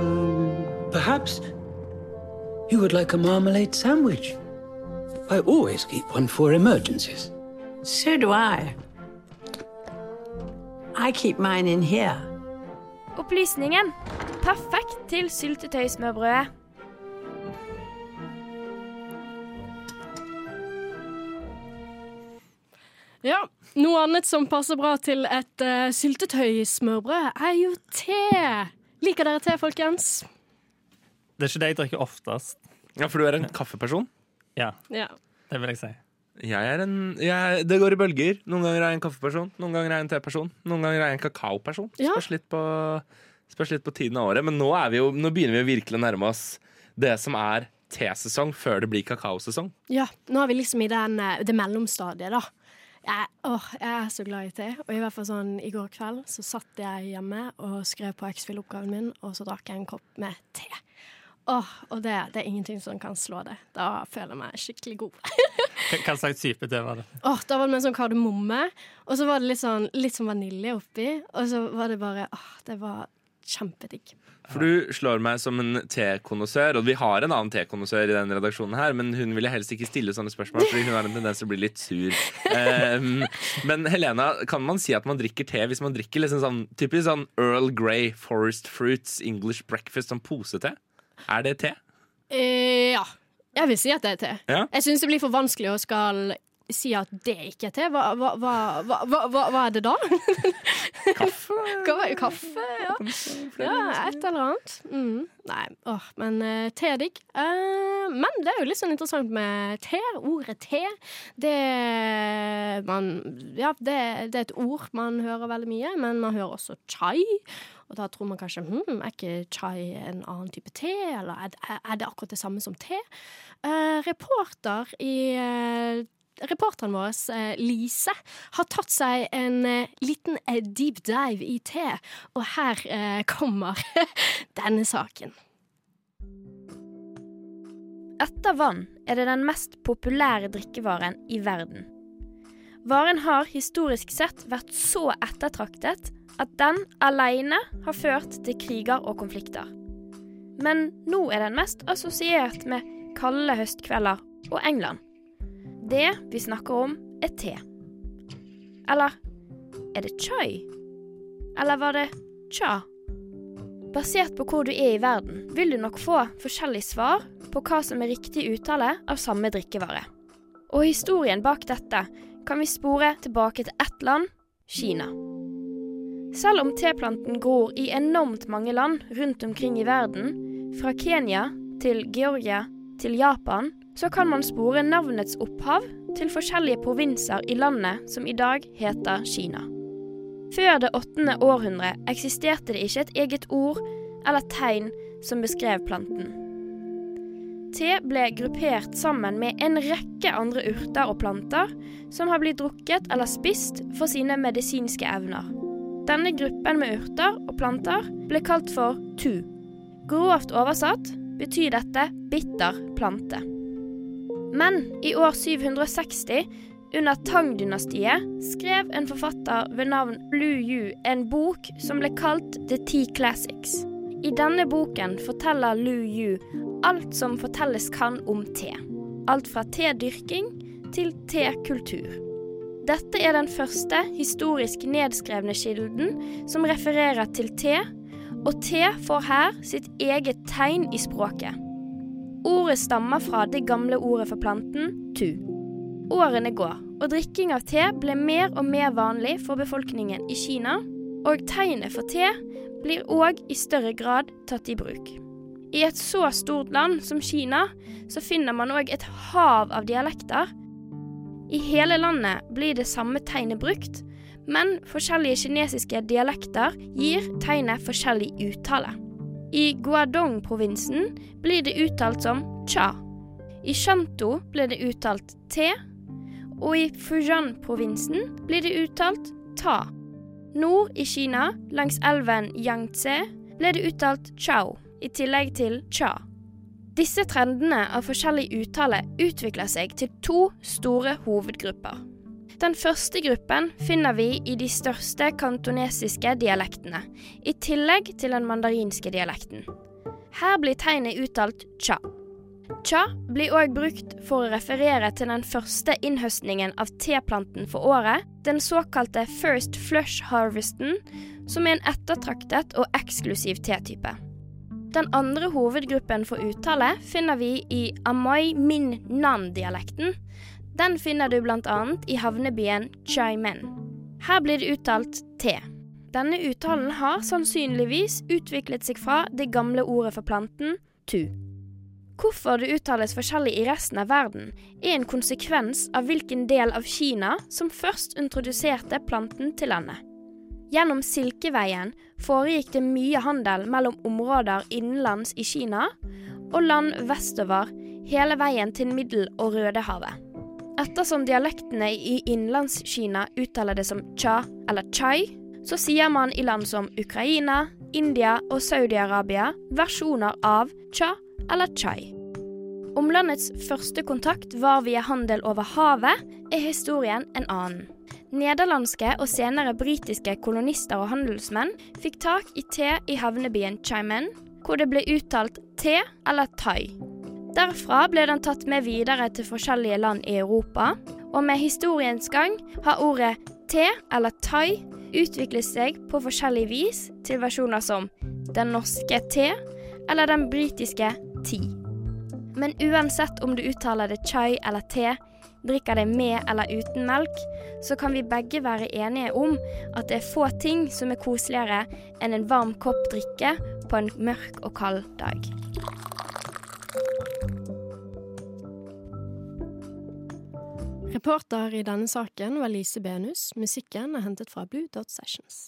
Um, perhaps you would like a marmalade sandwich. I always keep one for emergencies. So do I. I keep mine in here. Opplysningen. Perfekt til syltetøysmørbrødet. Ja, noe annet som passer bra til et uh, syltetøysmørbrød, er jo te. Liker dere te, folkens? Det er ikke det jeg drikker oftest. Ja, For du er en kaffeperson? Ja, Ja. det vil jeg si. Jeg er en, jeg, det går i bølger. Noen ganger er jeg en kaffeperson, noen ganger er jeg en teperson. Noen ganger er jeg en kakaoperson. Ja. Spørs litt, på, spørs litt på tiden av året. Men nå, er vi jo, nå begynner vi virkelig å nærme oss det som er tesesong før det blir kakaosesong. Ja, nå er vi liksom i den, eh, det mellomstadiet, da. Jeg, åh, jeg er så glad i te. Og i hvert fall sånn i går kveld så satt jeg hjemme og skrev på X-Fill-oppgaven min, og så drakk jeg en kopp med te. Åh, og det, det er ingenting som kan slå det. Da føler jeg meg skikkelig god. Hva, slags type te var det? Åh, Da var det med sånn kardemomme, og så var det litt sånn, litt sånn vanilje oppi. Og så var det bare åh, Det var kjempedigg. For du slår meg som en tekonnoissør, og vi har en annen tekonnoissør i den redaksjonen her, men hun ville helst ikke stille sånne spørsmål, fordi hun har en tendens til å bli litt sur. Um, men Helena, kan man si at man drikker te hvis man drikker liksom sånn typisk sånn Earl Grey, Forest Fruits, English breakfast, sånn posete? Er det te? Uh, ja. Jeg vil si at det er te. Ja. Jeg syns det blir for vanskelig å skal si at det ikke er te. Hva, hva, hva, hva, hva, hva- hva er det da? Kaffe? Kaffe, ja. ja. Et eller annet. Mm. Nei, åh, men uh, te er digg. Uh, men det er jo litt sånn interessant med te. Ordet te. Det man Ja, det, det er et ord man hører veldig mye, men man hører også chai. Og da tror man kanskje hm, er ikke chai en annen type te, eller er det, er det akkurat det samme som te? Uh, reporter i eh, Reporteren vår, eh, Lise, har tatt seg en eh, liten eh, deep dive i te, og her kommer denne saken. Etter vann er det den mest populære drikkevaren i verden. Varen har historisk sett vært så ettertraktet at den alene har ført til kriger og konflikter. Men nå er den mest assosiert med kalde høstkvelder og England. Det vi snakker om, er te. Eller er det chai? Eller var det cha? Basert på hvor du er i verden, vil du nok få forskjellige svar på hva som er riktig uttale av samme drikkevare. Og historien bak dette kan vi spore tilbake til ett land Kina. Selv om teplanten gror i enormt mange land rundt omkring i verden, fra Kenya til Georgia til Japan, så kan man spore navnets opphav til forskjellige provinser i landet som i dag heter Kina. Før det åttende århundre eksisterte det ikke et eget ord eller tegn som beskrev planten. Te ble gruppert sammen med en rekke andre urter og planter som har blitt drukket eller spist for sine medisinske evner. Denne gruppen med urter og planter ble kalt for tu. Grovt oversatt betyr dette bitter plante. Men i år 760, under Tang-dynastiet, skrev en forfatter ved navn Lu Yu en bok som ble kalt The Tea Classics. I denne boken forteller Lu Yu alt som fortelles kan om te. Alt fra tedyrking til tekultur. Dette er den første historisk nedskrevne kilden som refererer til te, og te får her sitt eget tegn i språket. Ordet stammer fra det gamle ordet for planten tu. Årene går, og drikking av te ble mer og mer vanlig for befolkningen i Kina, og tegnet for te blir òg i større grad tatt i bruk. I et så stort land som Kina så finner man òg et hav av dialekter. I hele landet blir det samme tegnet brukt, men forskjellige kinesiske dialekter gir tegnet forskjellig uttale. I Guadong-provinsen blir det uttalt som cha. I Shanto blir det uttalt te, og i Fujian-provinsen blir det uttalt ta. Nord i Kina, langs elven Yangtze, ble det uttalt chao, i tillegg til cha. Disse trendene av forskjellig uttale utvikler seg til to store hovedgrupper. Den første gruppen finner vi i de største kantonesiske dialektene, i tillegg til den mandarinske dialekten. Her blir tegnet uttalt cha. Cha blir òg brukt for å referere til den første innhøstningen av teplanten for året, den såkalte first flush harvesten, som er en ettertraktet og eksklusiv tetype. Den andre hovedgruppen for uttale finner vi i Amai Min Nan-dialekten. Den finner du bl.a. i havnebyen Chaimen. Her blir det uttalt T. Denne uttalen har sannsynligvis utviklet seg fra det gamle ordet for planten tu. Hvorfor det uttales forskjellig i resten av verden, er en konsekvens av hvilken del av Kina som først introduserte planten til landet. Gjennom Silkeveien foregikk det mye handel mellom områder innenlands i Kina og land vestover hele veien til Middel- og Rødehavet. Ettersom dialektene i Innlandskina uttaler det som cha eller chai, så sier man i land som Ukraina, India og Saudi-Arabia versjoner av cha eller chai. Om landets første kontakt var via handel over havet, er historien en annen. Nederlandske og senere britiske kolonister og handelsmenn fikk tak i te i havnebyen Chaimen, hvor det ble uttalt te eller thai. Derfra ble den tatt med videre til forskjellige land i Europa, og med historiens gang har ordet te eller thai utviklet seg på forskjellig vis til versjoner som den norske te eller den britiske ti. Men uansett om du uttaler det chai eller te, drikker det med eller uten melk, så kan vi begge være enige om at det er få ting som er koseligere enn en varm kopp drikke på en mørk og kald dag. Reporter i denne saken var Lise Benus. Musikken er hentet fra Blue Dot Sessions.